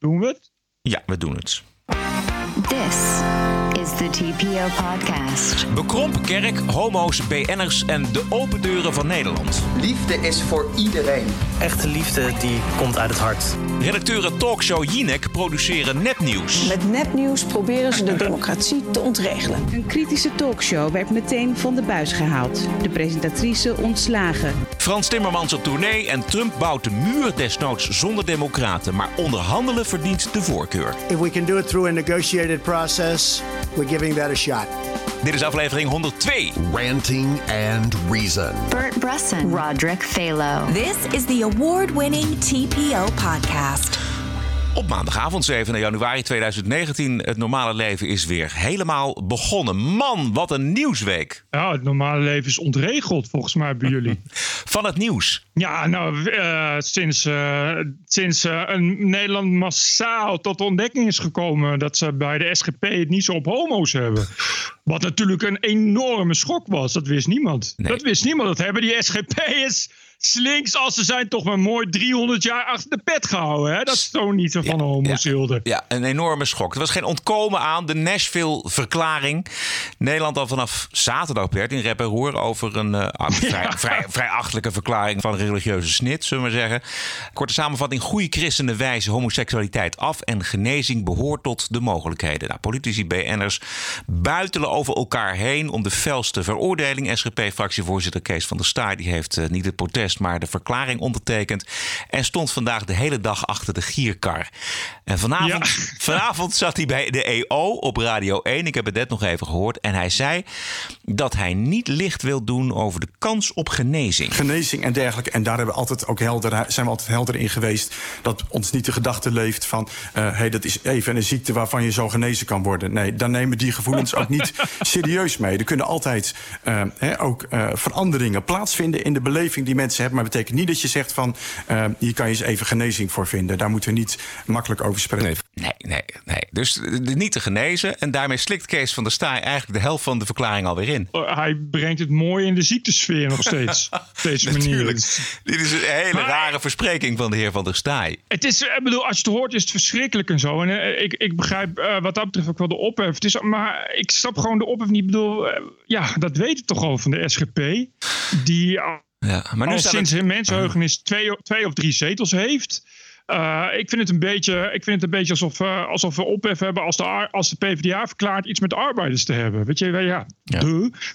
Doen we het? Ja, we doen het. This is the TPO podcast. Bekrompen kerk, homo's, BN'ers en de open deuren van Nederland. Liefde is voor iedereen. Echte liefde die komt uit het hart. Redacteuren talkshow Jinek produceren nepnieuws. Met nepnieuws proberen ze de democratie te ontregelen. Een kritische talkshow werd meteen van de buis gehaald. De presentatrice ontslagen. Frans Timmermans op tournee en Trump bouwt de muur desnoods zonder democraten. Maar onderhandelen verdient de voorkeur. If we can do it through a negotiated process, we're giving that a shot. Dit is aflevering 102. Ranting and Reason. Bert Brusson, Roderick Phalo. This is the award-winning TPO podcast. Op maandagavond 7 januari 2019. Het normale leven is weer helemaal begonnen. Man, wat een nieuwsweek. Ja, het normale leven is ontregeld volgens mij bij jullie. Van het nieuws. Ja, nou, uh, sinds, uh, sinds uh, een Nederland massaal tot de ontdekking is gekomen dat ze bij de SGP het niet zo op homo's hebben. Wat natuurlijk een enorme schok was. Dat wist niemand. Nee. Dat wist niemand. Dat hebben die SGP'ers slinks als ze zijn toch maar mooi 300 jaar achter de pet gehouden. Hè? Dat is toch niet zo van ja, homo's ja, ja, een enorme schok. Er was geen ontkomen aan de Nashville-verklaring. Nederland al vanaf zaterdag werd in rep en roer over een uh, vrij, vrij, vrij achtelijke verklaring van religieuze snit, zullen we maar zeggen. Korte samenvatting: goede christenen wijzen homoseksualiteit af en genezing behoort tot de mogelijkheden. Nou, politici, BN'ers buitelen over elkaar heen om de felste veroordeling. SGP-fractievoorzitter Kees van der Staaij die heeft uh, niet het protest maar de verklaring ondertekend. En stond vandaag de hele dag achter de gierkar. En vanavond, ja. vanavond zat hij bij de EO op Radio 1. Ik heb het net nog even gehoord. En hij zei dat hij niet licht wil doen over de kans op genezing. Genezing en dergelijke. En daar hebben we altijd ook helder, zijn we altijd helder in geweest. Dat ons niet de gedachte leeft van... Uh, hey, dat is even een ziekte waarvan je zo genezen kan worden. Nee, dan nemen die gevoelens ook niet serieus mee. Er kunnen altijd uh, he, ook uh, veranderingen plaatsvinden in de beleving die mensen hebben. Maar dat betekent niet dat je zegt van... hier kan je eens even genezing voor vinden. Daar moeten we niet makkelijk over spreken. Nee, nee, nee. nee. Dus niet te genezen. En daarmee slikt Kees van der Staaij eigenlijk de helft van de verklaring alweer in. Oh, hij brengt het mooi in de ziektesfeer nog steeds. op deze manier. Dit is een hele maar, rare verspreking van de heer van der Staaij. Het is, ik bedoel, als je het hoort is het verschrikkelijk en zo. En uh, ik, ik begrijp uh, wat dat betreft ook wel de ophef. Het is, maar ik snap gewoon de ophef niet. Ik bedoel, uh, ja, dat weet ik toch al van de SGP. Die ja, maar nu al sinds het... mensenheugenis twee, twee of drie zetels heeft. Uh, ik vind het een beetje, ik vind het een beetje alsof, uh, alsof we ophef hebben als de, als de PvdA verklaart iets met de arbeiders te hebben. Weet je, ja, ja.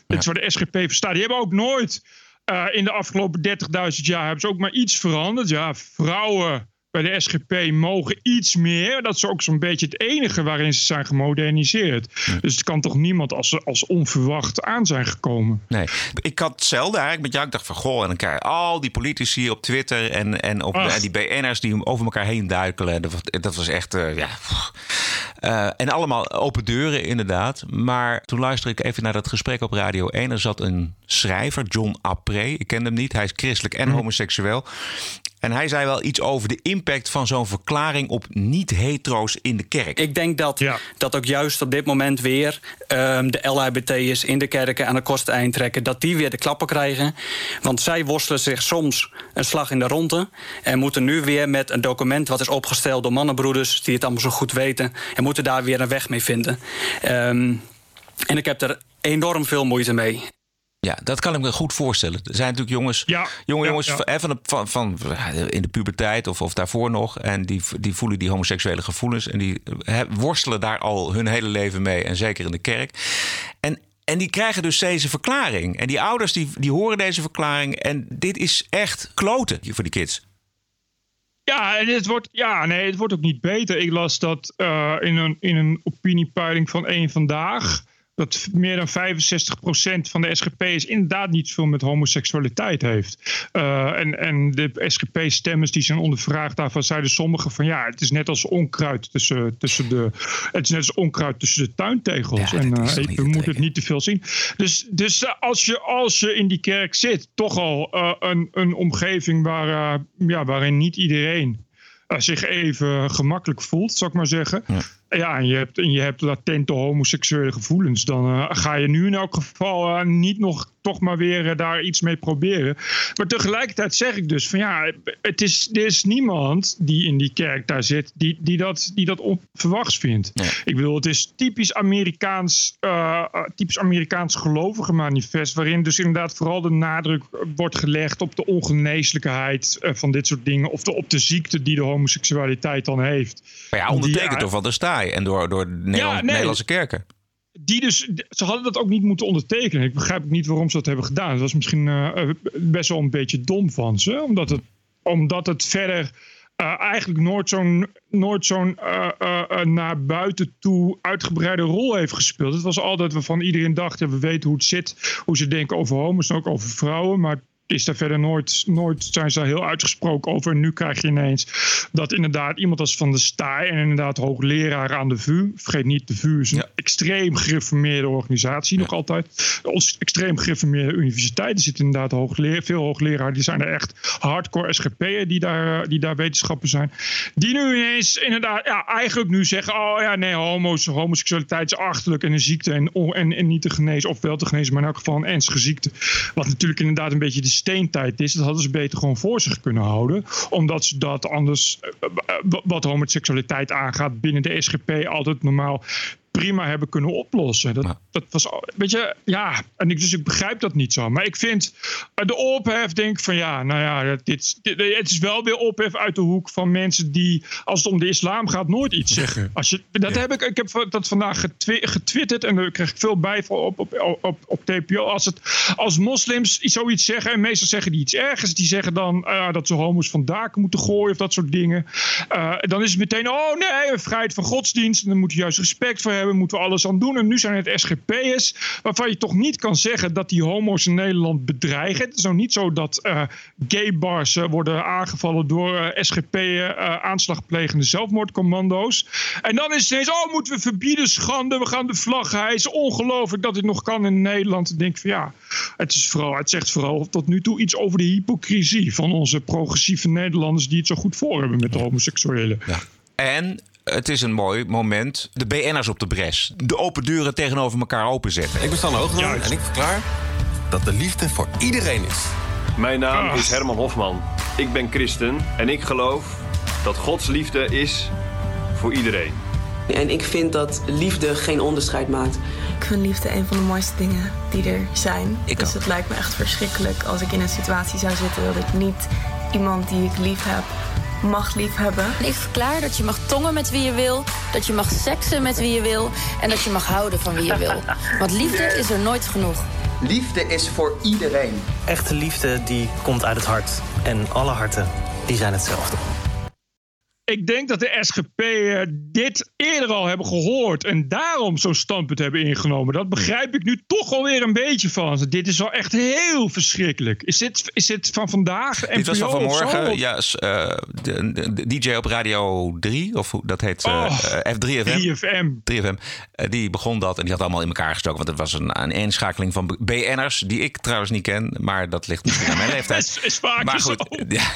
Dit is waar de SGP voor staat. Die hebben ook nooit uh, in de afgelopen 30.000 jaar hebben ze ook maar iets veranderd. Ja, vrouwen bij de SGP mogen iets meer. Dat is ook zo'n beetje het enige waarin ze zijn gemoderniseerd. Dus het kan toch niemand als, als onverwacht aan zijn gekomen. Nee, ik had hetzelfde eigenlijk met jou. Ik dacht van, goh, en dan krijg je al die politici op Twitter... en, en, op, en die BN'ers die over elkaar heen duikelen. Dat, dat was echt, uh, ja... Uh, en allemaal open deuren, inderdaad. Maar toen luisterde ik even naar dat gesprek op Radio 1. Er zat een schrijver, John Apré. Ik ken hem niet. Hij is christelijk en mm. homoseksueel. En hij zei wel iets over de impact van zo'n verklaring op niet-hetero's in de kerk. Ik denk dat, ja. dat ook juist op dit moment weer um, de LHBT'ers in de kerken aan de kosten eind trekken. Dat die weer de klappen krijgen. Want zij worstelen zich soms een slag in de ronde. En moeten nu weer met een document wat is opgesteld door mannenbroeders. die het allemaal zo goed weten. En moeten daar weer een weg mee vinden. Um, en ik heb er enorm veel moeite mee. Ja, dat kan ik me goed voorstellen. Er zijn natuurlijk jongens, ja, jonge ja, jongens ja. Van, van, van, in de puberteit of, of daarvoor nog. En die, die voelen die homoseksuele gevoelens. En die he, worstelen daar al hun hele leven mee. En zeker in de kerk. En, en die krijgen dus deze verklaring. En die ouders die, die horen deze verklaring. En dit is echt kloten voor die kids. Ja, en het wordt, ja, nee, het wordt ook niet beter. Ik las dat uh, in, een, in een opiniepeiling van één vandaag dat meer dan 65% van de SGP'ers inderdaad niet veel met homoseksualiteit heeft. Uh, en, en de SGP-stemmers die zijn ondervraagd, daarvan zeiden sommigen van ja, het is net als onkruid tussen, tussen de. Het is net als onkruid tussen de tuintegels. Ja, en uh, we moeten het niet te veel zien. Dus, dus uh, als, je, als je in die kerk zit, toch al een, een omgeving waar, ja, waarin niet iedereen zich even gemakkelijk voelt, zou ik maar zeggen. Ja ja, en je hebt, en je hebt latente homoseksuele gevoelens, dan uh, ga je nu in elk geval uh, niet nog toch maar weer uh, daar iets mee proberen. Maar tegelijkertijd zeg ik dus van ja, het is, er is niemand die in die kerk daar zit die, die, dat, die dat onverwachts vindt. Nee. Ik bedoel, het is typisch Amerikaans, typisch Amerikaans gelovige manifest, waarin dus inderdaad vooral de nadruk wordt gelegd op de ongeneeslijkheid van dit soort dingen, of de, op de ziekte die de homoseksualiteit dan heeft. Maar ja, ondertekend door Van der Staaij en door, door Nederland, ja, nee. Nederlandse kerken. Die dus, ze hadden dat ook niet moeten ondertekenen. Ik begrijp niet waarom ze dat hebben gedaan. Dat was misschien uh, best wel een beetje dom van ze. Omdat het, omdat het verder uh, eigenlijk nooit zo'n naar buiten toe uitgebreide rol heeft gespeeld. Het was altijd waarvan iedereen dacht, we weten hoe het zit. Hoe ze denken over homo's en ook over vrouwen. Maar is daar verder nooit, nooit zijn ze daar heel uitgesproken over. En nu krijg je ineens dat inderdaad iemand als Van de Staaij en inderdaad hoogleraar aan de VU. Vergeet niet, de VU is een ja. extreem gereformeerde organisatie, ja. nog altijd. Ons extreem gereformeerde universiteiten zitten inderdaad veel hoogleraren. Die zijn er echt hardcore SGP'en die daar, die daar wetenschappen zijn. Die nu ineens inderdaad, ja, eigenlijk nu zeggen: oh ja, nee, homo's, homoseksualiteit is achterlijk en een ziekte en, en, en niet te genezen, of wel te genezen, maar in elk geval een ernstige ziekte. Wat natuurlijk inderdaad een beetje de steentijd is. Dat hadden ze beter gewoon voor zich kunnen houden. Omdat ze dat anders, wat homoseksualiteit aangaat, binnen de SGP altijd normaal prima hebben kunnen oplossen. Dat, dat was, weet je, ja, en ik, dus ik begrijp dat niet zo. Maar ik vind de ophef, denk van ja, nou ja, dit, dit, het is wel weer ophef uit de hoek van mensen die, als het om de islam gaat, nooit iets zeggen. Als je, dat heb ik, ik heb dat vandaag getwi getwitterd en daar krijg ik veel bijval op, op, op, op TPO. Als, het, als moslims zoiets zeggen, en meestal zeggen die iets ergens, die zeggen dan uh, dat ze homo's van daken moeten gooien of dat soort dingen. Uh, dan is het meteen, oh nee, vrijheid van godsdienst, en dan moet je juist respect voor hebben moeten we alles aan doen. En nu zijn het SGP'ers, waarvan je toch niet kan zeggen dat die homo's in Nederland bedreigen. Het is nou niet zo dat uh, gaybars uh, worden aangevallen door uh, SGP aanslagplegende zelfmoordcommando's. En dan is het ineens, oh, moeten we verbieden, schande, we gaan de vlag hijsen. Ongelooflijk dat dit nog kan in Nederland. Ik denk van ja, het, is vooral, het zegt vooral tot nu toe iets over de hypocrisie van onze progressieve Nederlanders die het zo goed voor hebben met de homoseksuelen. Ja. En het is een mooi moment. De BN'ers op de bres. De open deuren tegenover elkaar openzetten. Ik ben Stan Hoogland en ik verklaar dat de liefde voor iedereen is. Mijn naam is Herman Hofman. Ik ben christen en ik geloof dat Gods liefde is voor iedereen. En ik vind dat liefde geen onderscheid maakt. Ik vind liefde een van de mooiste dingen die er zijn. Ik dus het lijkt me echt verschrikkelijk als ik in een situatie zou zitten dat ik niet iemand die ik lief heb mag liefhebben. Ik verklaar dat je mag tongen met wie je wil, dat je mag seksen met wie je wil en dat je mag houden van wie je wil. Want liefde is er nooit genoeg. Liefde is voor iedereen. Echte liefde die komt uit het hart. En alle harten die zijn hetzelfde. Ik denk dat de SGP uh, dit eerder al hebben gehoord en daarom zo'n standpunt hebben ingenomen. Dat begrijp ik nu toch alweer een beetje van. Dit is wel echt heel verschrikkelijk. Is dit, is dit van vandaag? Dit was van vanmorgen. Ja, uh, de, de, DJ op Radio 3, of hoe dat heet, uh, oh, F3FM. 3FM. 3FM. die begon dat en die had allemaal in elkaar gestoken. Want het was een, een inschakeling van BN'ers, die ik trouwens niet ken. Maar dat ligt misschien aan mijn leeftijd. is, is vaak maar goed, ja,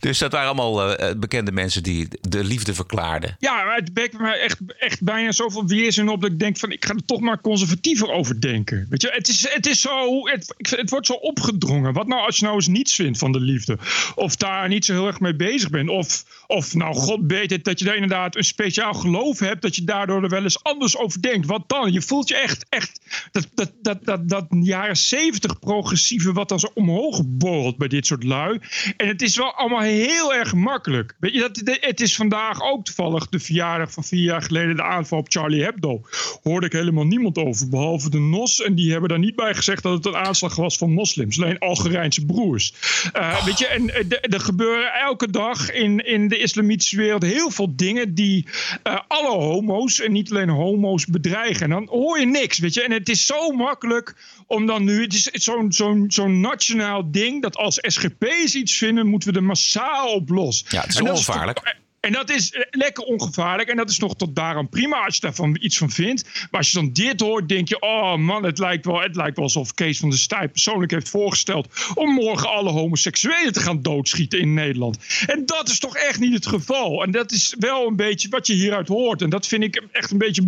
dus dat waren allemaal bekende mensen die de liefde verklaarde. Ja, maar het wekt me echt, echt bijna zoveel weerzin op dat ik denk van ik ga er toch maar conservatiever over denken. Weet je, het is, het is zo, het, het wordt zo opgedrongen. Wat nou als je nou eens niets vindt van de liefde? Of daar niet zo heel erg mee bezig bent? Of, of nou, God weet het, dat je daar inderdaad een speciaal geloof hebt, dat je daardoor er wel eens anders over denkt. Wat dan? Je voelt je echt, echt dat, dat, dat, dat, dat jaren zeventig progressieve wat dan zo omhoog borrelt bij dit soort lui. En het is wel allemaal heel erg makkelijk. Weet je, dat, het is vandaag ook toevallig de verjaardag van vier jaar geleden de aanval op Charlie Hebdo. Hoorde ik helemaal niemand over, behalve de NOS. En die hebben daar niet bij gezegd dat het een aanslag was van moslims. Alleen Algerijnse broers. Uh, Weet je, en er gebeuren elke dag in, in de islamitische wereld heel veel dingen die uh, alle homo's en niet alleen homo's bedreigen. En dan hoor je niks, weet je. En het is zo makkelijk om dan nu, het is zo'n zo'n zo'n nationaal ding dat als SGP's iets vinden, moeten we er massaal op los. Ja, het is ongevaarlijk En dat is eh, lekker ongevaarlijk. En dat is nog tot daaraan prima als je daarvan iets van vindt. Maar als je dan dit hoort, denk je: oh man, het lijkt wel, het lijkt wel alsof Kees van der Staaij persoonlijk heeft voorgesteld. om morgen alle homoseksuelen te gaan doodschieten in Nederland. En dat is toch echt niet het geval. En dat is wel een beetje wat je hieruit hoort. En dat vind ik echt een beetje.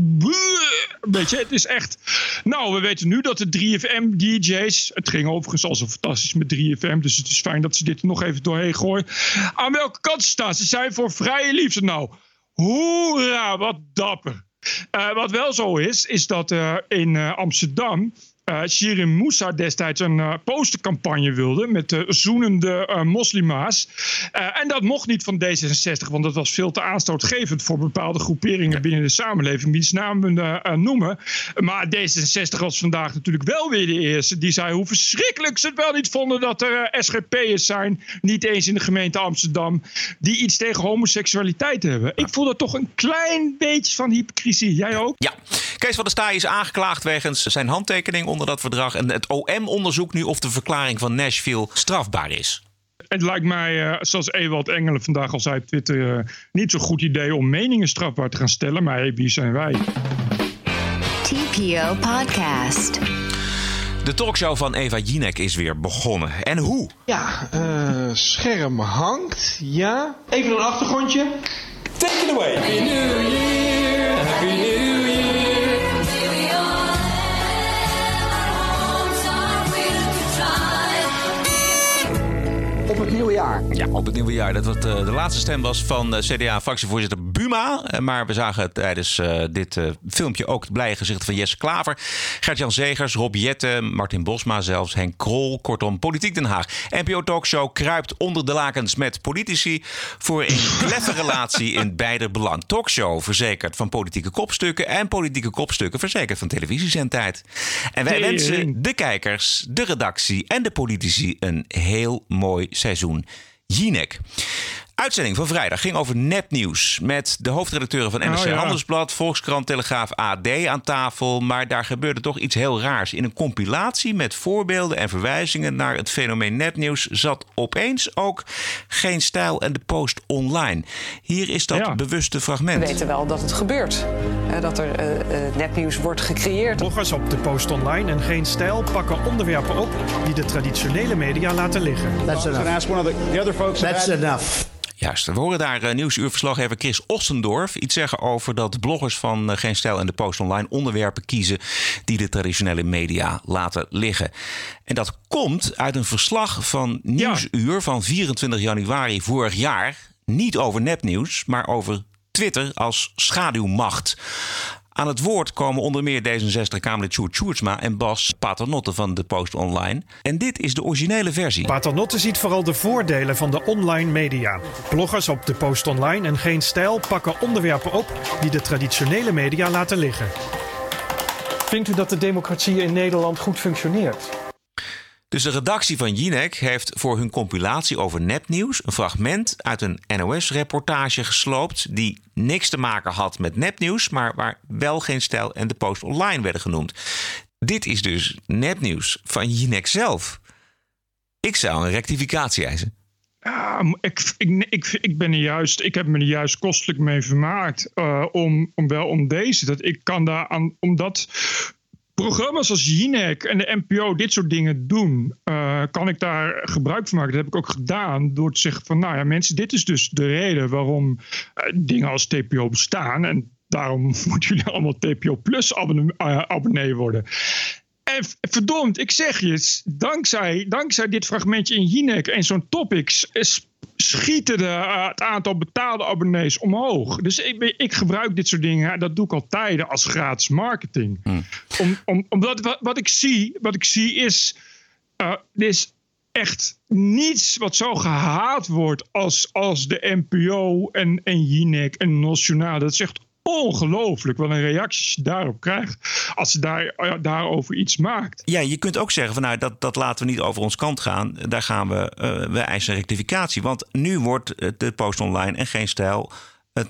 Een beetje het is echt. Nou, we weten nu dat de 3FM-DJ's. Het ging overigens al zo fantastisch met 3FM. Dus het is fijn dat ze dit nog even doorheen gooien. Aan welke kant staan? Ze zijn voor vrije liefde. Nou, hoera, wat dapper. Uh, wat wel zo is, is dat uh, in uh, Amsterdam uh, Shirin Moussa destijds een uh, postercampagne wilde met uh, zoenende moslima's. en dat mocht niet van D66, want dat was veel te aanstootgevend voor bepaalde groeperingen binnen de samenleving, wiens namen noemen. Maar D66 was vandaag natuurlijk wel weer de eerste die zei hoe verschrikkelijk ze het wel niet vonden dat er SGP'ers zijn, niet eens in de gemeente Amsterdam, die iets tegen homoseksualiteit hebben. Ik voel dat toch een klein beetje van hypocrisie. Jij ook? Ja, Kees van der Staaij is aangeklaagd wegens zijn handtekening onder dat verdrag. En het OM onderzoekt nu of de verklaring van Nashville strafbaar is. Het lijkt mij, uh, zoals Ewald Engelen vandaag al zei op Twitter, uh, niet zo'n goed idee om meningen strafbaar te gaan stellen. Maar hey, wie zijn wij? TPO Podcast. De talkshow van Eva Jinek is weer begonnen. En hoe? Ja, uh, scherm hangt. Ja. Even een achtergrondje. Take it away. Happy New Year. Ja, op het nieuwe jaar. Dat wat, uh, de laatste stem was van uh, CDA-fractievoorzitter Buma. Uh, maar we zagen tijdens dit filmpje ook het blije gezicht van Jesse Klaver. Gert-Jan Zegers, Rob Jette, Martin Bosma zelfs, Henk Krol. Kortom, Politiek Den Haag. NPO Talkshow kruipt onder de lakens met politici... voor een kleffe relatie in beide belang. Talkshow verzekerd van politieke kopstukken... en politieke kopstukken verzekerd van televisiezendtijd. En wij wensen de kijkers, de redactie en de politici... een heel mooi seizoen Jinek. Uitzending van vrijdag ging over nepnieuws. Met de hoofdredacteuren van NRC oh, ja. Handelsblad, Volkskrant, Telegraaf, AD aan tafel. Maar daar gebeurde toch iets heel raars. In een compilatie met voorbeelden en verwijzingen naar het fenomeen nepnieuws zat opeens ook geen stijl en de post online. Hier is dat ja. bewuste fragment. We weten wel dat het gebeurt. Dat er uh, uh, nepnieuws wordt gecreëerd. Bloggers op de post online en geen stijl pakken onderwerpen op die de traditionele media laten liggen. That's enough. That's enough. Juist, we horen daar uh, nieuwsuurverslaggever Chris Ossendorf iets zeggen over dat bloggers van uh, Geen Stijl en de Post Online onderwerpen kiezen die de traditionele media laten liggen. En dat komt uit een verslag van Nieuwsuur ja. van 24 januari vorig jaar. Niet over nepnieuws, maar over Twitter als schaduwmacht. Aan het woord komen onder meer D66-Kamerlid Sjoerd Sjoerdsma en Bas Paternotte van de Post Online. En dit is de originele versie. Paternotte ziet vooral de voordelen van de online media. Bloggers op de Post Online en Geen Stijl pakken onderwerpen op die de traditionele media laten liggen. Vindt u dat de democratie in Nederland goed functioneert? Dus de redactie van Jinek heeft voor hun compilatie over nepnieuws een fragment uit een NOS-reportage gesloopt die niks te maken had met nepnieuws, maar waar wel geen stijl en de post online werden genoemd. Dit is dus nepnieuws van Jinek zelf. Ik zou een rectificatie eisen. Ja, ik, ik, ik, ik, ben er juist, ik heb me er juist kostelijk mee vermaakt. Uh, om, om wel om deze. Dat ik kan daar aan, omdat programma's als Jinek en de NPO dit soort dingen doen, uh, kan ik daar gebruik van maken. Dat heb ik ook gedaan door te zeggen van, nou ja, mensen, dit is dus de reden waarom uh, dingen als TPO bestaan. En daarom moeten jullie allemaal TPO Plus uh, abonnee worden. En verdomd, ik zeg je, dankzij, dankzij dit fragmentje in Jinek en zo'n topics schieten de, uh, het aantal betaalde abonnees omhoog. Dus ik, ik, gebruik dit soort dingen, dat doe ik al tijden als gratis marketing. Hmm. Om, om, omdat wat, wat, ik zie, wat ik zie is, uh, er is echt niets wat zo gehaat wordt als, als de NPO en, en Jinek en Nationaal. Dat is echt ongelooflijk wat een reacties je daarop krijgt als ze daar, daarover iets maakt. Ja, je kunt ook zeggen van nou dat, dat laten we niet over ons kant gaan. Daar gaan we, uh, we eisen rectificatie. Want nu wordt de post online en geen stijl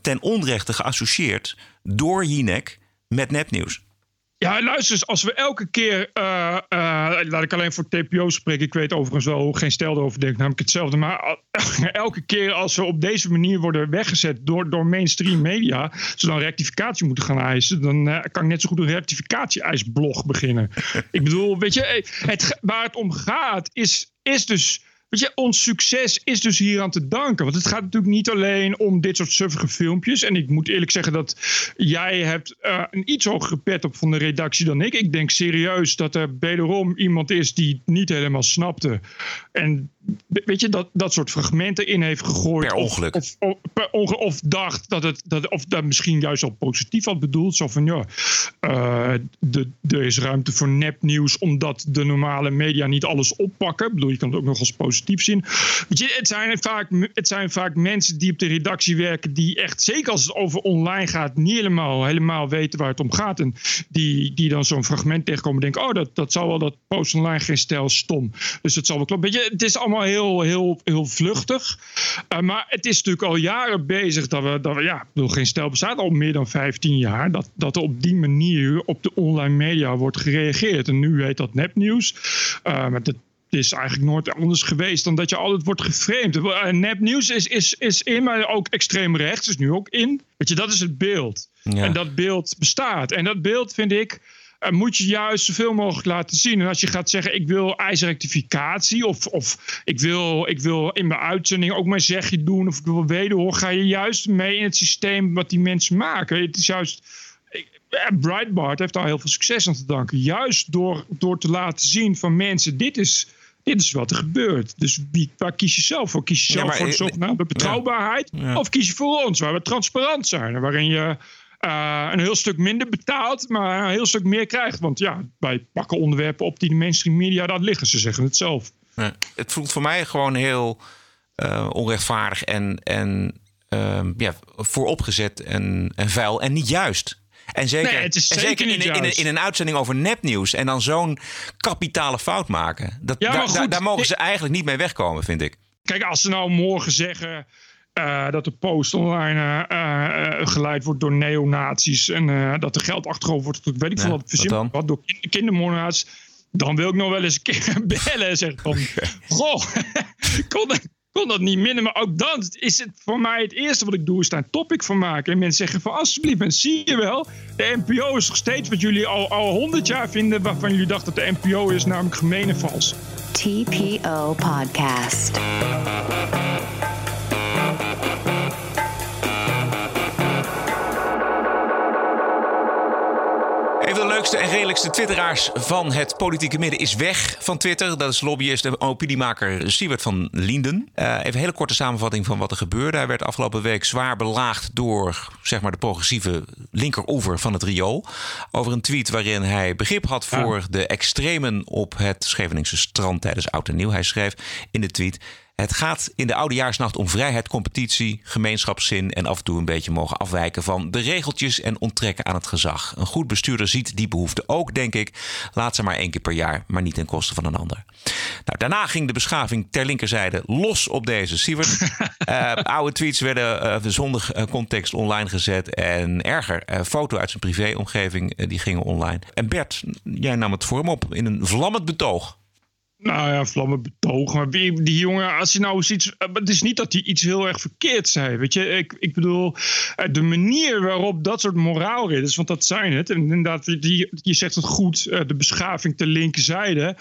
ten onrechte geassocieerd door Jinek met nepnieuws. Ja, luister eens, als we elke keer, uh, uh, laat ik alleen voor TPO spreken, ik weet overigens wel geen stijl erover namelijk hetzelfde, maar elke keer als we op deze manier worden weggezet door, door mainstream media, ze dan rectificatie moeten gaan eisen, dan uh, kan ik net zo goed een rectificatie-eisblog beginnen. ik bedoel, weet je, het, waar het om gaat is, is dus Weet je, ons succes is dus hier aan te danken. Want het gaat natuurlijk niet alleen om dit soort suffige filmpjes. En ik moet eerlijk zeggen dat jij hebt uh, een iets hogere pet op van de redactie dan ik. Ik denk serieus dat er wederom iemand is die het niet helemaal snapte. En weet je, dat, dat soort fragmenten in heeft gegooid. Per ongeluk. Of, of, per ongeluk, of dacht dat het, dat, of dat misschien juist al positief had bedoeld. Zo van, ja, uh, de, er is ruimte voor nepnieuws omdat de normale media niet alles oppakken. Ik bedoel, je kan het ook nog als positief zien. Weet je, het zijn vaak, het zijn vaak mensen die op de redactie werken die echt, zeker als het over online gaat, niet helemaal, helemaal weten waar het om gaat. En die, die dan zo'n fragment tegenkomen en denken, oh, dat, dat zal wel dat post online geen stijl stom. Dus het zal wel kloppen. Weet je, het is allemaal heel, heel, heel vluchtig. Uh, maar het is natuurlijk al jaren bezig dat we, dat we ja, bedoel, geen stel bestaat al meer dan 15 jaar, dat, dat er op die manier op de online media wordt gereageerd. En nu heet dat nepnieuws. Uh, maar dat, is eigenlijk nooit anders geweest dan dat je altijd wordt geframed. Uh, nepnieuws is, is, is in, maar ook extreem rechts is nu ook in. Weet je, dat is het beeld. Ja. En dat beeld bestaat. En dat beeld vind ik moet je juist zoveel mogelijk laten zien. En als je gaat zeggen, ik wil ijsrectificatie of, of ik, wil, ik wil in mijn uitzending ook mijn zegje doen of ik wil wederhoor, ga je juist mee in het systeem wat die mensen maken. Het is juist... Breitbart heeft daar heel veel succes aan te danken. Juist door, door te laten zien van mensen, dit is, dit is wat er gebeurt. Dus wie, waar kies je zelf voor? Kies je zelf ja, maar, voor de zogenaamde betrouwbaarheid? Ja. Ja. Of kies je voor ons, waar we transparant zijn? Waarin je uh, een heel stuk minder betaalt, maar een heel stuk meer krijgt. Want ja, wij pakken onderwerpen op die de mainstream media daar liggen. Ze zeggen het zelf. Ja, het voelt voor mij gewoon heel uh, onrechtvaardig en, en uh, ja, vooropgezet en, en vuil en niet juist. En zeker, nee, het is en zeker, in, in, in, in, een uitzending over nepnieuws en dan zo'n kapitale fout maken. Dat, ja, daar, daar mogen ze eigenlijk niet mee wegkomen, vind ik. Kijk, als ze nou morgen zeggen. Uh, dat de post online uh, uh, geleid wordt door neonazies. En dat er geld achterover wordt. Weet ik veel wat verzin. Wat door kindermoordenaars. Dan wil ik nog wel eens een keer bellen en zeggen van... Goh, kon dat, kon dat niet minder. Maar ook dan is het voor mij het eerste wat ik doe... is daar een topic van maken. En mensen zeggen van alsjeblieft, en zie je wel... de NPO is nog steeds wat jullie al, al 100 jaar vinden... waarvan jullie dachten dat de NPO is namelijk gemeen en vals. TPO Podcast. Leukste en redelijkste twitteraars van het politieke midden is weg van Twitter. Dat is lobbyist en opiniemaker Siewert van Linden. Uh, even een hele korte samenvatting van wat er gebeurde. Hij werd afgelopen week zwaar belaagd door zeg maar, de progressieve linkeroever van het riool. Over een tweet waarin hij begrip had voor ja. de extremen op het Scheveningse strand tijdens Oud en Nieuw. Hij schreef in de tweet... Het gaat in de oudejaarsnacht om vrijheid, competitie, gemeenschapszin en af en toe een beetje mogen afwijken van de regeltjes en onttrekken aan het gezag. Een goed bestuurder ziet die behoefte ook, denk ik. Laat ze maar één keer per jaar, maar niet ten koste van een ander. Nou, daarna ging de beschaving ter linkerzijde los op deze Sievert. uh, oude tweets werden uh, zonder uh, context online gezet. En erger, foto uit zijn privéomgeving, die gingen online. En Bert, jij nam het voor hem op in een vlammend betoog. Nou ja, vlammen betogen. Maar die jongen, als je nou eens iets. Het is niet dat hij iets heel erg verkeerd zei. Weet je, ik, ik bedoel, de manier waarop dat soort moraalridders, want dat zijn het. En inderdaad, die, je zegt het goed, de beschaving ter linkerzijde.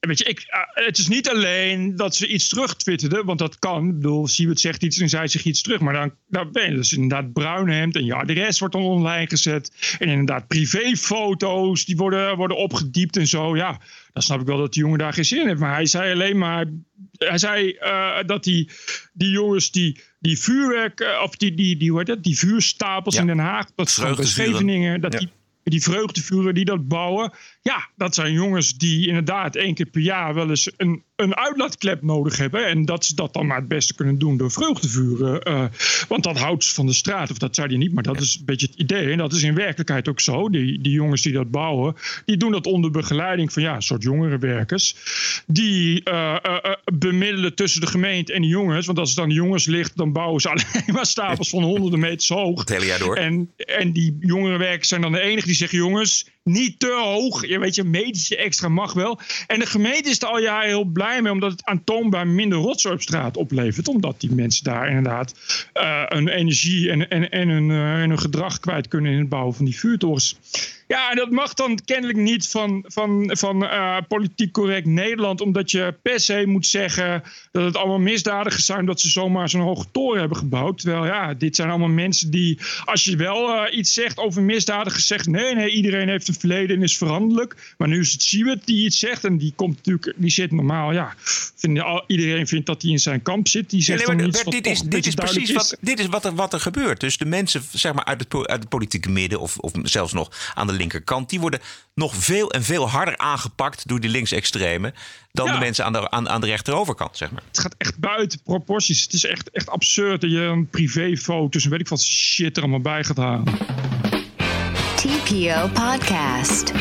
Weet je, ik, uh, het is niet alleen dat ze iets terugtwitterden, want dat kan. Ik bedoel, Siewert zegt iets en zij zegt iets terug. Maar dan, dan ben je dus inderdaad bruin hemd en je adres wordt dan online gezet. En inderdaad privéfoto's, die worden, worden opgediept en zo. Ja, dan snap ik wel dat die jongen daar geen zin in heeft. Maar hij zei alleen maar, hij zei uh, dat die, die jongens die, die vuurwerk, uh, of die, die, die, hoe heet dat, die vuurstapels ja. in Den Haag, dat Scheveningen, dat ja. die die vreugdevuren die dat bouwen. Ja, dat zijn jongens die inderdaad één keer per jaar wel eens een, een uitlaatklep nodig hebben. En dat ze dat dan maar het beste kunnen doen door vreugdevuren. Uh, want dat houdt ze van de straat. Of dat zei hij niet, maar dat is een beetje het idee. En dat is in werkelijkheid ook zo. Die, die jongens die dat bouwen, die doen dat onder begeleiding van ja, een soort jongerenwerkers. Die uh, uh, bemiddelen tussen de gemeente en de jongens. Want als het aan de jongens ligt, dan bouwen ze alleen maar stapels van honderden meters hoog. Het hele jaar door. En, en die jongerenwerkers zijn dan de enige die zeggen: jongens, niet te hoog. Je weet je, metertje extra mag wel. En de gemeente is er al jaren heel blij mee, omdat het aantoonbaar minder rotzooi op straat oplevert. Omdat die mensen daar inderdaad uh, hun energie en, en, en, hun, uh, en hun gedrag kwijt kunnen in het bouwen van die vuurtorens. Ja, en dat mag dan kennelijk niet van, van, van uh, politiek correct Nederland, omdat je per se moet zeggen dat het allemaal misdadigers zijn dat ze zomaar zo'n hoge toren hebben gebouwd. Terwijl ja, dit zijn allemaal mensen die, als je wel uh, iets zegt over misdadigers, zegt nee, nee, iedereen heeft een verleden en is veranderlijk. Maar nu is het Siewert die iets zegt en die komt natuurlijk, die zit normaal, ja, vind, iedereen vindt dat hij in zijn kamp zit. Die zegt ja, nee, dan iets Bert, dit is, dit is precies wat, dit is wat, er, wat er gebeurt. Dus de mensen zeg maar, uit, het, uit het politieke midden of, of zelfs nog aan de linkerkant, die worden nog veel en veel harder aangepakt door die linksextremen dan Ja. de mensen aan de, aan, aan de rechteroverkant, zeg maar. Het gaat echt buiten proporties. Het is echt, echt absurd dat je een privéfoto's en weet ik wat shit er allemaal bij gaat halen. TPO Podcast.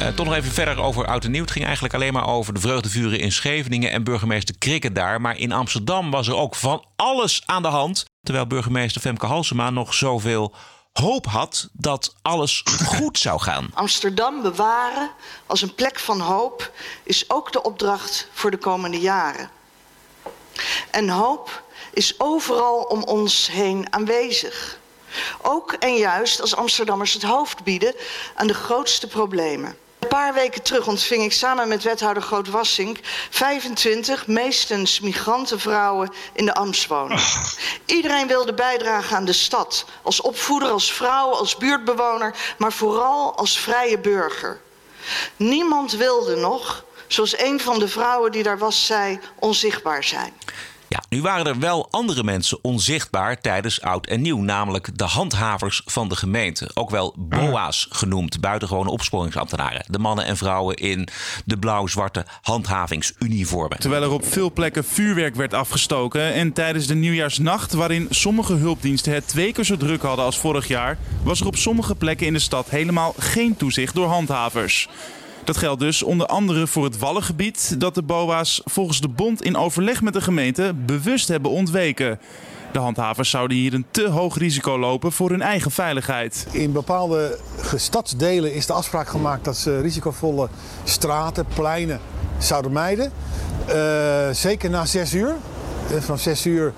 Eh, toch nog even verder over oud en nieuw. Het ging eigenlijk alleen maar over de vreugdevuren in Scheveningen en burgemeester Krikke daar. Maar in Amsterdam was er ook van alles aan de hand. Terwijl burgemeester Femke Halsema nog zoveel hoop had dat alles goed zou gaan. Amsterdam bewaren als een plek van hoop is ook de opdracht voor de komende jaren. En hoop is overal om ons heen aanwezig. Ook en juist als Amsterdammers het hoofd bieden aan de grootste problemen. Een paar weken terug ontving ik samen met wethouder Groot-Wassink 25 meestens migrantenvrouwen in de Amstwoning. Iedereen wilde bijdragen aan de stad. Als opvoeder, als vrouw, als buurtbewoner, maar vooral als vrije burger. Niemand wilde nog, zoals een van de vrouwen die daar was zei, onzichtbaar zijn. Ja, nu waren er wel andere mensen onzichtbaar tijdens oud en nieuw, namelijk de handhavers van de gemeente. Ook wel BOA's genoemd, buitengewone opsporingsambtenaren. De mannen en vrouwen in de blauw-zwarte handhavingsuniformen. Terwijl er op veel plekken vuurwerk werd afgestoken en tijdens de nieuwjaarsnacht, waarin sommige hulpdiensten het twee keer zo druk hadden als vorig jaar, was er op sommige plekken in de stad helemaal geen toezicht door handhavers. Dat geldt dus onder andere voor het Wallengebied, dat de BOA's volgens de bond in overleg met de gemeente bewust hebben ontweken. De handhavers zouden hier een te hoog risico lopen voor hun eigen veiligheid. In bepaalde stadsdelen is de afspraak gemaakt dat ze risicovolle straten, pleinen zouden mijden. Uh, zeker na 6 uur. Uh, Vanaf 6 uur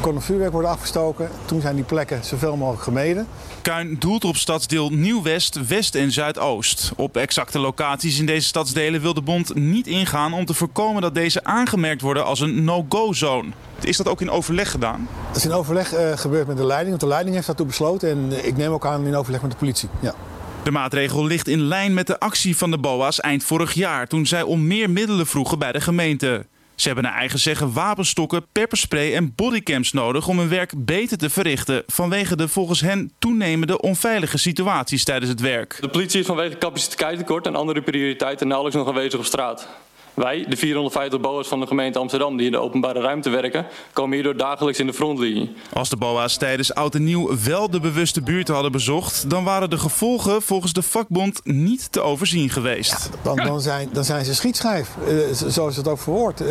kon er vuurwerk worden afgestoken. Toen zijn die plekken zoveel mogelijk gemeden. Kuin doelt op stadsdeel Nieuw-West, West en Zuidoost. Op exacte locaties in deze stadsdelen wil de bond niet ingaan om te voorkomen dat deze aangemerkt worden als een no-go-zone. Is dat ook in overleg gedaan? Dat is in overleg uh, gebeurd met de leiding, want de leiding heeft daartoe besloten. En ik neem ook aan in overleg met de politie. Ja. De maatregel ligt in lijn met de actie van de BOA's eind vorig jaar, toen zij om meer middelen vroegen bij de gemeente. Ze hebben naar eigen zeggen wapenstokken, pepperspray en bodycams nodig om hun werk beter te verrichten. Vanwege de volgens hen toenemende onveilige situaties tijdens het werk. De politie is vanwege capaciteitstekort en andere prioriteiten nauwelijks nog aanwezig op straat. Wij, de 450 BOA's van de gemeente Amsterdam die in de openbare ruimte werken, komen hierdoor dagelijks in de frontlinie. Als de BOA's tijdens oud en nieuw wel de bewuste buurten hadden bezocht, dan waren de gevolgen volgens de vakbond niet te overzien geweest. Ja, dan, dan, zijn, dan zijn ze schietschijf, uh, zoals het ook verwoord. Uh,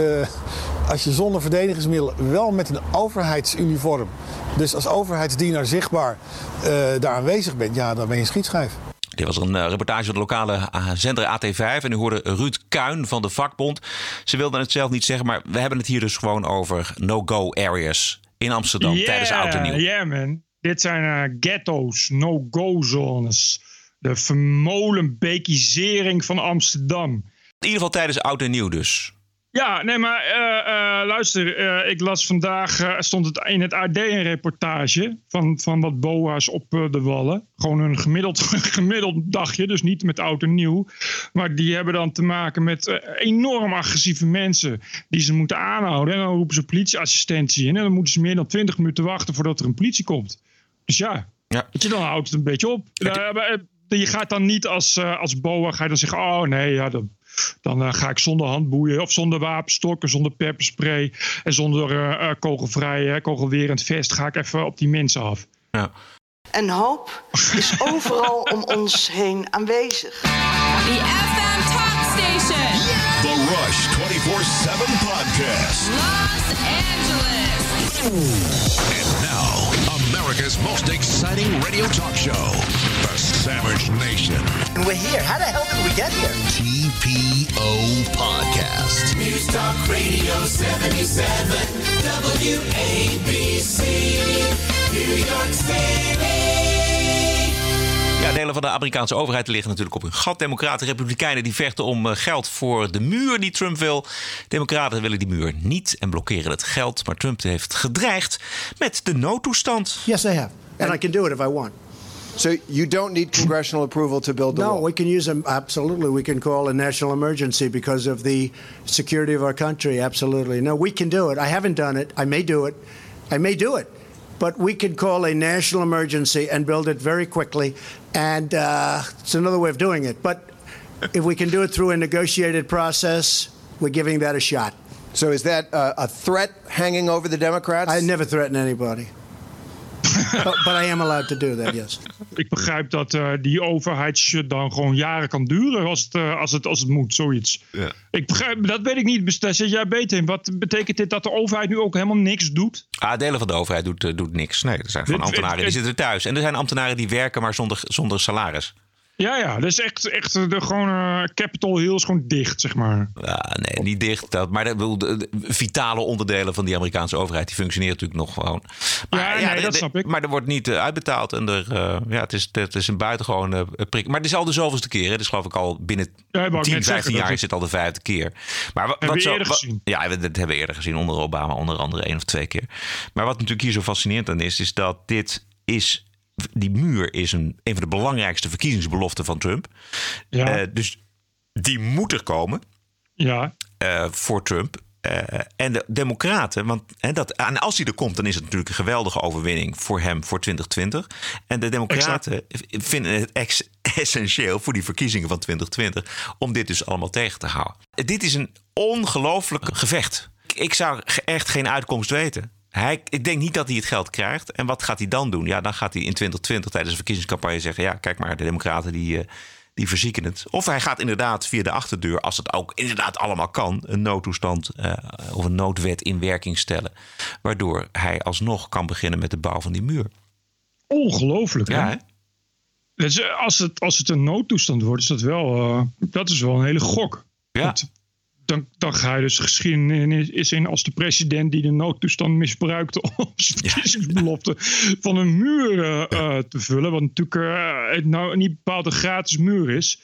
als je zonder verdedigingsmiddel wel met een overheidsuniform, dus als overheidsdienaar zichtbaar uh, daar aanwezig bent, ja, dan ben je schietschijf. Dit was een uh, reportage van de lokale uh, zender AT5. En u hoorde Ruud Kuin van de vakbond. Ze wilden het zelf niet zeggen, maar we hebben het hier dus gewoon over no-go areas in Amsterdam yeah, tijdens oud en nieuw. Ja, yeah, man. Dit zijn uh, ghetto's, no-go zones. De vermolenbekisering van Amsterdam. In ieder geval tijdens oud en nieuw dus. Ja, nee, maar uh, uh, luister, uh, ik las vandaag, stond het in het AD een reportage van, van wat boa's op de wallen. Gewoon een gemiddeld, gemiddeld dagje, dus niet met oud en nieuw. Maar die hebben dan te maken met enorm agressieve mensen die ze moeten aanhouden. En dan roepen ze politieassistentie in en dan moeten ze meer dan 20 minuten wachten voordat er een politie komt. Dus ja, ja. je, dan houdt het een beetje op. Je gaat dan niet als, als boa, ga je dan zeggen, oh nee, ja, dat... Dan uh, ga ik zonder handboeien of zonder wapenstokken, zonder pepperspray en zonder uh, kogelvrij, kogelwerend vest ga ik even op die mensen af. Ja. En hoop is overal om ons heen aanwezig. The FM Talk Station. The Rush 24/7 podcast. Los Angeles. Now, America's most exciting radio talk show. The Savage Nation. And we're here. How the hell did we get here? TPO Podcast. News Talk Radio 77, WABC, New York City. Delen van de Amerikaanse overheid liggen natuurlijk op hun gat. Democraten, Republikeinen die vechten om eh, geld voor de muur die Trump wil. Democraten willen die muur niet en blokkeren het geld. Maar Trump heeft gedreigd met de noodtoestand. Yes, I have. And, I can do it if I want. So you don't need congressional approval to build the No, wall? we can use them. Absolutely. We can call a national emergency because of the security of our country. Absolutely. No, we can do it. I haven't done it. I may do it. I may do it. But we can call a national emergency and build it very quickly. And uh, it's another way of doing it. But if we can do it through a negotiated process, we're giving that a shot. So is that uh, a threat hanging over the Democrats? I never threaten anybody. But, but I am allowed to do that, yes. Ik begrijp dat eh, die overheidsshut dan gewoon jaren kan duren als het, eh, als het, als het moet, zoiets. Ja. Ik begrijp, dat weet ik niet, daar zit jij beter in. Wat betekent dit dat de overheid nu ook helemaal niks doet? Ah, delen van de overheid doet, eh, doet niks. Nee, er zijn gewoon Dit- ambtenaren die zitten thuis. En er zijn ambtenaren die werken, maar zonder, zonder salaris. Ja, ja, dat is echt, echt de, gewoon, eh, Capitol Hill is gewoon dicht, zeg maar. Ja, nee, niet dicht. Dat, maar de, vitale onderdelen van die Amerikaanse overheid... die functioneren natuurlijk nog gewoon. Maar, Ja, nee, dat snap ik. Maar er wordt niet eh, uitbetaald. En er, eh, ja, het, is, het is een buitengewoon eh, prik. Maar het is al de zoveelste keer. Hè. Dus geloof ik al binnen Ja, ik wou 10, net 15 zeggen, jaar is het al de vijfde keer. Maar wat, wat we zo, eerder wat-. Ja, dat hebben we eerder gezien onder Obama. Onder andere één of twee keer. Maar wat natuurlijk hier zo fascinerend aan is... is dat dit is... Die muur is een, een van de belangrijkste verkiezingsbeloften van Trump. Ja. Eh, dus die moet er komen Ja, eh, voor Trump. Eh, en de Democraten, want hè, dat, en als hij er komt, dan is het natuurlijk een geweldige overwinning voor hem voor 2020. En de Democraten vinden het ex- essentieel voor die verkiezingen van 2020 om dit dus allemaal tegen te houden. Dit is een ongelooflijk gevecht. Ik- zou echt geen uitkomst weten. Hij, ik denk niet dat hij het geld krijgt. En wat gaat hij dan doen? Ja, dan gaat hij in 2020 tijdens de verkiezingscampagne zeggen: ja, kijk maar, de Democraten die. eh, die verzieken het. Of hij gaat inderdaad via de achterdeur, als het ook inderdaad allemaal kan, een noodtoestand eh, of een noodwet in werking stellen. Waardoor hij alsnog kan beginnen met de bouw van die muur. ongelooflijk. Ja, hè? hè? Dus, eh, als, het, als het een noodtoestand wordt, is dat wel, dat is wel een hele gok. Ja. Dan, dan ga je dus geschiedenis in als de president die de noodtoestand misbruikte om zijn verkiezingsbelofte van een muur eh, eh, te vullen. Wat natuurlijk eh, het nou niet bepaald een gratis muur is.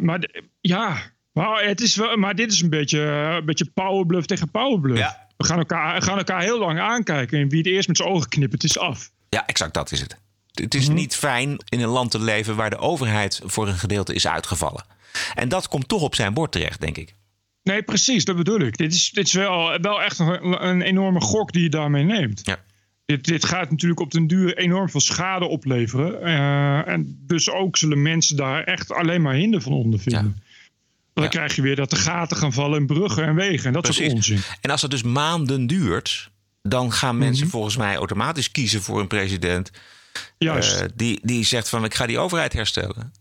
Maar ja, maar, het is wel, maar dit is een beetje, een beetje powerbluff tegen powerbluff. We gaan elkaar, gaan elkaar heel lang aankijken en wie het eerst met zijn ogen knippert is af. Ja, exact dat is het. Het is niet fijn in een land te leven waar de overheid voor een gedeelte is uitgevallen. En dat komt toch op zijn bord terecht, denk ik. Nee, precies, dat bedoel ik. Dit is, dit is wel, wel echt een, een enorme gok die je daarmee neemt. Ja. Dit, dit gaat natuurlijk op den duur enorm veel schade opleveren. Eh, en dus ook zullen mensen daar echt alleen maar hinder van ondervinden. Dan krijg je weer dat de gaten gaan vallen in bruggen en wegen. En dat soort onzin. En als het dus maanden duurt, dan gaan mensen volgens mij automatisch kiezen voor een president. Juist. eh, die, die zegt van ik ga die overheid herstellen.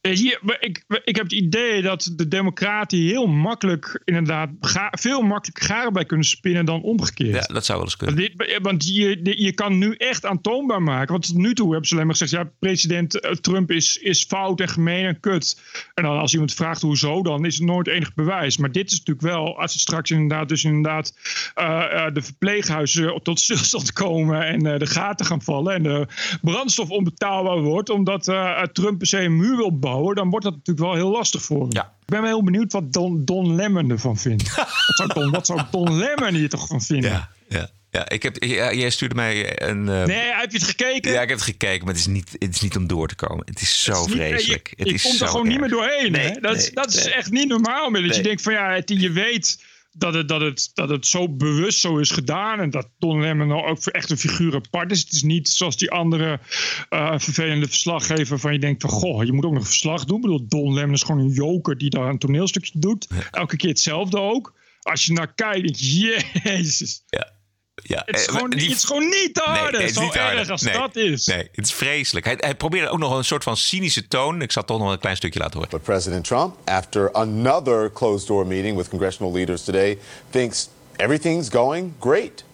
Eh, Hier, ik, ik heb het idee dat de democraten heel makkelijk, inderdaad, ga- veel makkelijker garen bij kunnen spinnen dan omgekeerd. Ja, dat zou wel eens kunnen. Want, dit- want je, je kan nu echt aantoonbaar maken. Want tot nu toe hebben ze alleen maar gezegd: ja, president eh, Trump is, is fout en gemeen en kut. En dan als iemand vraagt hoezo, dan is het nooit enig bewijs. Maar dit is natuurlijk wel, als het straks inderdaad, dus inderdaad eh, eh, de verpleeghuizen tot stilstand komen en eh, de gaten gaan vallen en de brandstof onbetaalbaar wordt, omdat eh, Trump per se een muur wil bouwen, dan wordt dat natuurlijk wel heel lastig voor hem. Ik ben wel heel benieuwd wat Don, Don Lemon ervan vindt. wat, zou Don, wat zou Don Lemon hier toch van vinden? Ja, ja. Ja, ik heb, ja, jij stuurde mij een. eh, Nee, heb je het gekeken? Ja, ik heb het gekeken, maar het is niet, het is niet om door te komen. Het is zo Het is niet- vreselijk. Je, het je is komt er gewoon niet meer doorheen. Nee, hè? Dat, nee, dat is echt niet normaal meer. Dat je denkt van ja, het, je weet dat het, dat, het, dat het zo bewust zo is gedaan. En dat Don Lemon nou ook voor echt een figuur apart is. Het is niet zoals die andere eh, vervelende verslaggever van je denkt van goh, je moet ook nog verslag doen. Ik bedoel, Don Lemon is gewoon een joker die daar een toneelstukje doet. Elke keer hetzelfde ook. Als je naar kijkt, jezus. Ja. Ja, Het is, eh, gewoon, die- het is gewoon niet te Nee, harde. nee, het is zo niet te erg harde. als Nee, dat is. Nee, het is vreselijk. Hij, hij probeerde ook nog een soort van cynische toon. Ik zal toch nog een klein stukje laten horen. But President Trump, after another closed door meeting with congressional leaders today, thinks everything's going great.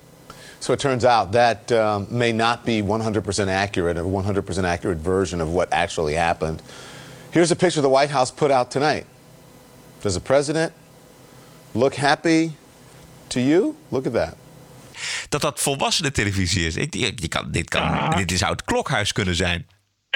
So it turns out that um, may not be 100% accurate, a 100% accurate version of what actually happened. Here's a picture the White House put out tonight. Does the president look happy to you? Look at that. Dat dat volwassenen televisie is. Ik, je, je kan, dit, kan, dit zou het klokhuis kunnen zijn.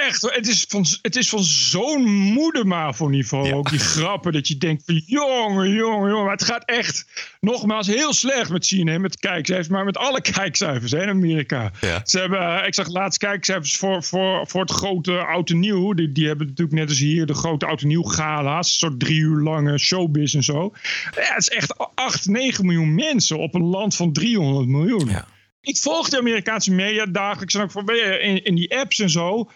Echt, het is van, het is van zo'n moedermavo-niveau. Ook die grappen dat je denkt van jongen, jongen, jongen. Maar het gaat echt nogmaals heel slecht met CNN, met kijkcijfers. Maar met alle kijkcijfers hè, in Amerika. Ze hebben, eh, ik zag laatst kijkcijfers voor, voor, voor het grote Oud en Nieuw. Die, die hebben natuurlijk net als hier de grote Oud en Nieuw gala's. Een soort drie uur lange showbiz en zo. Ja, het is echt 8, 9 miljoen mensen op een land van 300 miljoen. Ik volg de Amerikaanse media dagelijks en ook in, in die apps en zo.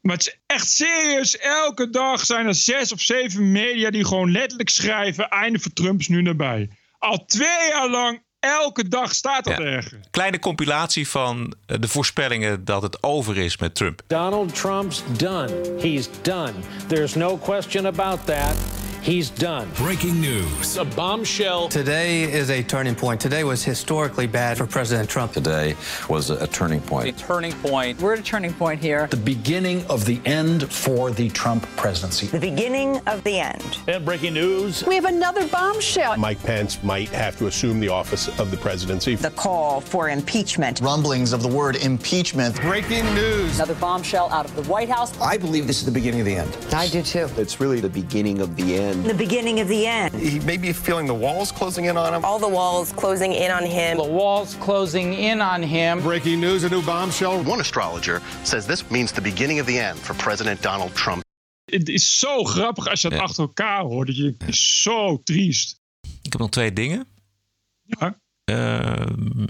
Maar het is echt serieus. Elke dag zijn er zes of zeven media die gewoon letterlijk schrijven: einde voor Trump is nu nabij. Al twee jaar lang, elke dag staat dat ergens. Kleine compilatie van eh, de voorspellingen dat het over is met Trump. Donald Trump's done. He's done. There's no question about that. He's done. Breaking news. A bombshell. Today is a turning point. Today was historically bad for President Trump. Today was a turning point. A turning point. We're at a turning point here. The beginning of the end for the Trump presidency. The beginning of the end. And breaking news. We have another bombshell. Mike Pence might have to assume the office of the presidency. The call for impeachment. Rumblings of the word impeachment. Breaking news. Another bombshell out of the White House. I believe this is the beginning of the end. I do too. It's really the beginning of the end. The beginning of the end. He may be feeling the walls closing in on him. All the walls closing in on him. The walls closing in on him. Breaking news, a new bombshell. One astrologer says this means the beginning of the end for President Donald Trump. Het is zo grappig als je het achter elkaar hoort. Dat je, het is zo triest. Ik heb nog twee dingen. Ja. Ehm,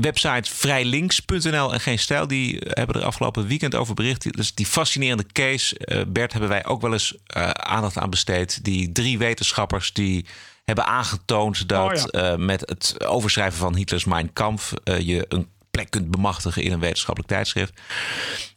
website vrijlinks.nl en Geen Stijl... die hebben er afgelopen weekend over bericht. Dus die fascinerende case, eh, Bert, hebben wij ook wel eens eh, aandacht aan besteed. Die drie wetenschappers die hebben aangetoond dat Oh ja. eh, met het overschrijven van Hitlers Mein Kampf... eh, je een plek kunt bemachtigen in een wetenschappelijk tijdschrift.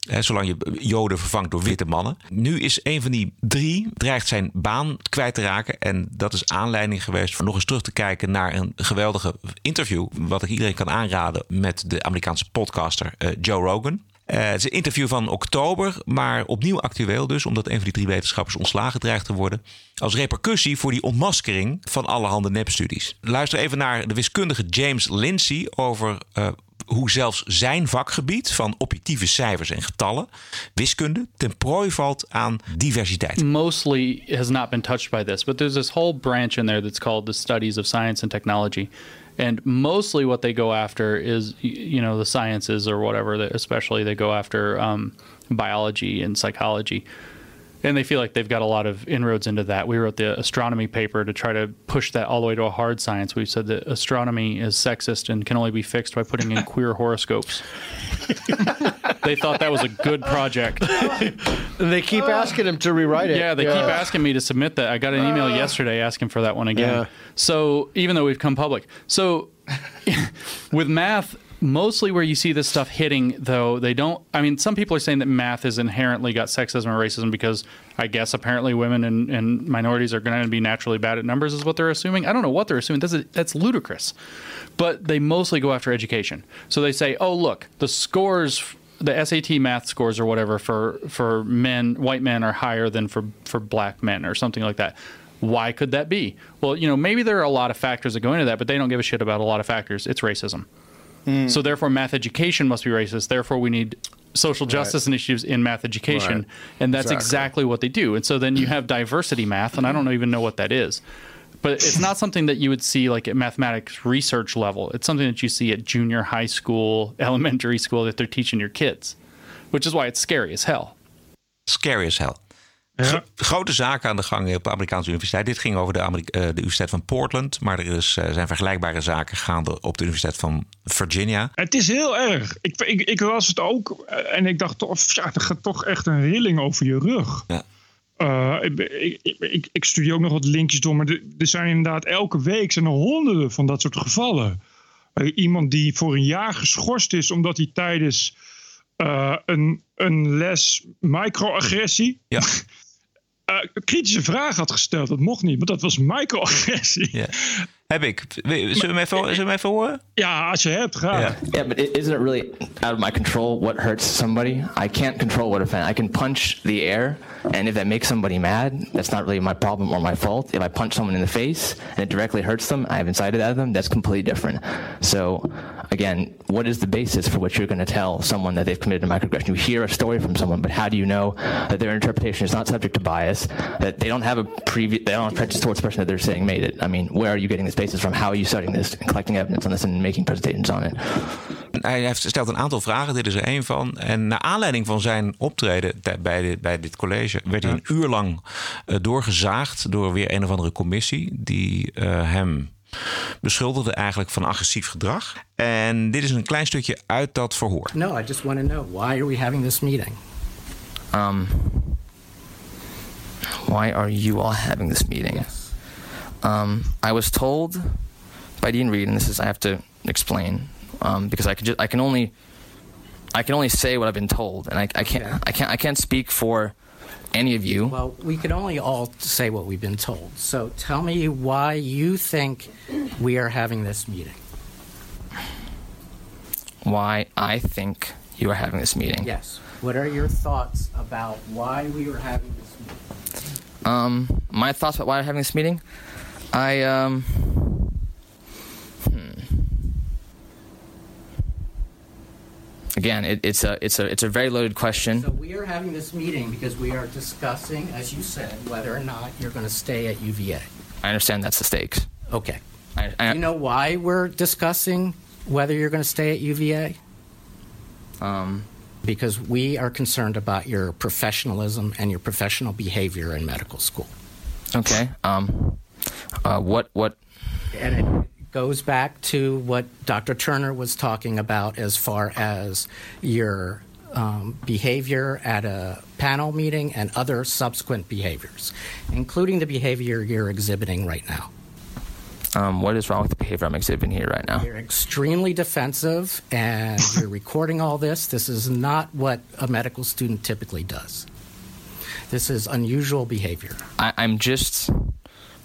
Hè, zolang je Joden vervangt door witte mannen. Nu is een van die drie dreigt zijn baan kwijt te raken. En dat is aanleiding geweest voor nog eens terug te kijken naar een geweldige interview. Wat ik iedereen kan aanraden met de Amerikaanse podcaster eh, Joe Rogan. Eh, het is een interview van oktober, maar opnieuw actueel dus, omdat een van die drie wetenschappers ontslagen dreigt te worden. Als repercussie voor die ontmaskering van allerhande nepstudies. Luister even naar de wiskundige James Lindsay over eh, hoe zelfs zijn vakgebied van objectieve cijfers en getallen, wiskunde, ten prooi valt aan diversiteit. mostly has not been touched by this, but there's this whole branch in there that's called the studies of science and technology. And mostly what they go after is, you know, the sciences or whatever, especially they go after um, biology and psychology. And they feel like they've got a lot of inroads into that. We wrote the astronomy paper to try to push that all the way to a hard science. We said that astronomy is sexist and can only be fixed by putting in queer horoscopes. they thought that was a good project. They keep asking him to rewrite it. Yeah, they keep asking me to submit that. I got an email Ah. yesterday asking for that one again. Yeah. So even though we've come public, so with math, mostly where you see this stuff hitting, though, they don't. I mean, some people are saying that math has inherently got sexism or racism because I guess apparently women and, and minorities are going to be naturally bad at numbers, is what they're assuming. I don't know what they're assuming. That's, that's ludicrous. But they mostly go after education. So they say, oh, look, the scores the SAT math scores or whatever for for men, white men are higher than for for black men or something like that. Why could that be? Well, you know, maybe there are a lot of factors that go into that, but they don't give a shit about a lot of factors. It's racism. Mm. So therefore, math education must be racist. Therefore, we need social justice initiatives in math education, Right. and that's Exactly. exactly what they do. And so then you have diversity math, and I don't even know what that is. But it's not something that you would see like at mathematics research level. It's something that you see at junior high school, elementary school that they're teaching your kids, which is why it's scary as hell. Scary as hell. Gro- grote zaken aan de gang op de Amerikaanse universiteit. Dit ging over de, eh, de Universiteit van Portland. Maar er is, eh, zijn vergelijkbare zaken gaande op de Universiteit van Virginia. Het is heel erg. Ik, ik, ik las het ook eh, en ik dacht toch, ja, er gaat toch echt een rilling over je rug. Ja. Ik, ik, ik, ik, ook nog wat linkjes door, maar er er zijn inderdaad elke week zijn er honderden van dat soort gevallen. Iemand die voor een jaar geschorst is omdat hij tijdens een, een les microagressie Ja. een kritische vraag had gesteld. Dat mocht niet, want dat was microagressie. Ja. Heb ik. Zullen we hem even, zullen we hem even horen? Ja, als je hebt, ga. Ja. Yeah, but isn't it really out of my control what hurts somebody? I can't control what offends. I can punch the air, and if that makes somebody mad, that's not really my problem or my fault. If I punch someone in the face and it directly hurts them, I have incited at them, that's completely different. So, again, what is the basis for what you're going to tell someone that they've committed a microaggression? You hear a story from someone, but how do you know that their interpretation is not subject to bias, that they don't have a previous, they don't have prejudice towards the person that they're saying made it? I mean, where are you getting this basis from? How are you studying this and collecting evidence on this and making presentations on it? Hij heeft stelt een aantal vragen, dit is er één van. En naar aanleiding van zijn optreden bij dit, bij dit college... werd hij een uur lang eh, doorgezaagd door weer een of andere commissie... die eh, hem beschuldigde eigenlijk van agressief gedrag. En dit is een klein stukje uit dat verhoor. No, I just want to know why are we having this meeting? Um, why are you all having this meeting? Um, I was told by Dean Reed, and this is I have to explain um, because I could just I can only I can only say what I've been told, and I, I can't I can't I can't speak for any of you. Well, we can only all say what we've been told. So tell me why you think we are having this meeting. Why I think you are having this meeting? Yes. What are your thoughts about why we are having this meeting? Um, my thoughts about why we're having this meeting. I um. hmm. Again, it, it's a it's a it's a very loaded question. So we are having this meeting because we are discussing, as you said, whether or not you're going to stay at UVA. I understand that's the stakes. Okay. I, I, Do you know why we're discussing whether you're going to stay at UVA? Um, because we are concerned about your professionalism and your professional behavior in medical school. Okay. Um, uh, what what? And it goes back to what Dr. Turner was talking about as far as your um, behavior at a panel meeting and other subsequent behaviors, including the behavior you're exhibiting right now. Um, what is wrong with the behavior I'm exhibiting here right now? You're extremely defensive and you're recording all this. This is not what a medical student typically does. This is unusual behavior. I, I'm just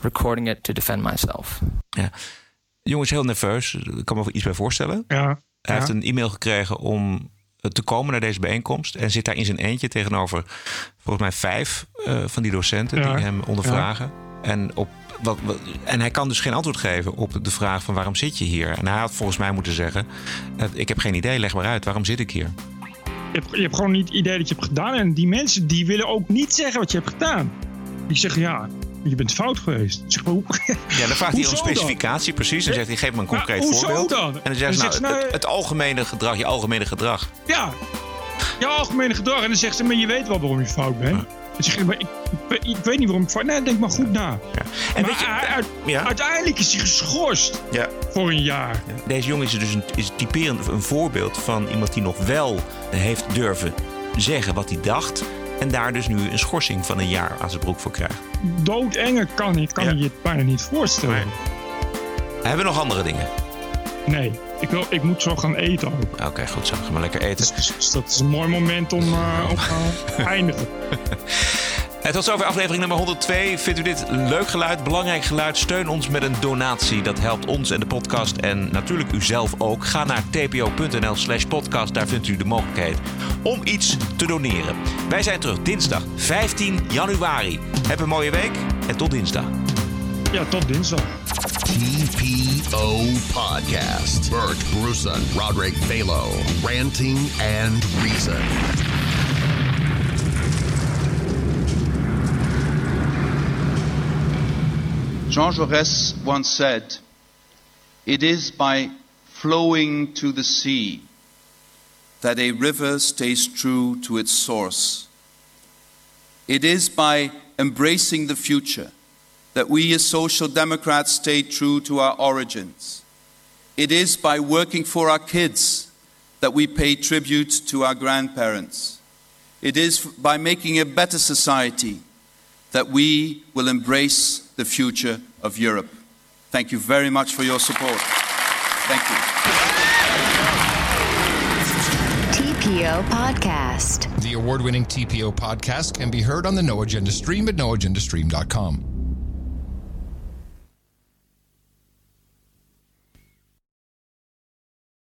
recording it to defend myself. Ja. De jongen is heel nerveus. Ik kan me er iets bij voorstellen. Ja. Hij Ja. heeft een e-mail gekregen om te komen naar deze bijeenkomst. En zit daar in zijn eentje tegenover volgens mij vijf eh, van die docenten Ja. die hem ondervragen. En, op, wat, wat- en hij kan dus geen antwoord geven op de vraag van waarom zit je hier? En hij had volgens mij moeten zeggen, ik heb geen idee, leg maar uit, waarom zit ik hier? Je hebt, je hebt gewoon niet het idee dat je hebt gedaan. En die mensen die willen ook niet zeggen wat je hebt gedaan. Die zeggen ja, je bent fout geweest. Hoe... Ja, dan vraagt hij om dan? specificatie precies. En zegt hij, geef me een concreet voorbeeld. dan? En dan zegt Dan hij, nou, nou, het, het algemene gedrag, je algemene gedrag. Ja, je algemene gedrag. En dan zegt ze, maar je weet wel waarom je fout bent. Dan maar ik, ik, ik weet niet waarom ik fout Nee, denk maar goed na. En maar je- uit- Ja. uiteindelijk is hij geschorst Ja. voor een jaar. Deze jongen is dus een, is typerend een voorbeeld van iemand die nog wel heeft durven zeggen wat hij dacht. En daar dus nu een schorsing van een jaar aan zijn broek voor krijgt. Doodenger kan, je- kan je het bijna niet voorstellen. Hebben we nog andere dingen? Nee, ik, wil, ik moet zo gaan eten ook. Oké, goed zo. Ga maar lekker eten. Dus, dus dat is een mooi moment om, om eh, te eindigen. En tot zover aflevering nummer 102. Vindt u dit leuk geluid, belangrijk geluid? Steun ons met een donatie. Dat helpt ons en de podcast en natuurlijk u zelf ook. Ga naar tpo.nl slash podcast. Daar vindt u de mogelijkheid om iets te doneren. Wij zijn terug dinsdag 15 januari. Heb een mooie week en tot dinsdag. Ja, tot dinsdag. TPO Podcast. Bert Bruson, Roderick Balo, Ranting and Reason. Jean Jaurès once said, It is by flowing to the sea that a river stays true to its source. It is by embracing the future that we as Social Democrats stay true to our origins. It is by working for our kids that we pay tribute to our grandparents. It is by making a better society that we will embrace the future of Europe. Thank you very much for your support. Thank you. TPO Podcast. The award winning TPO podcast can be heard on the No Agenda stream at noagendastream.com.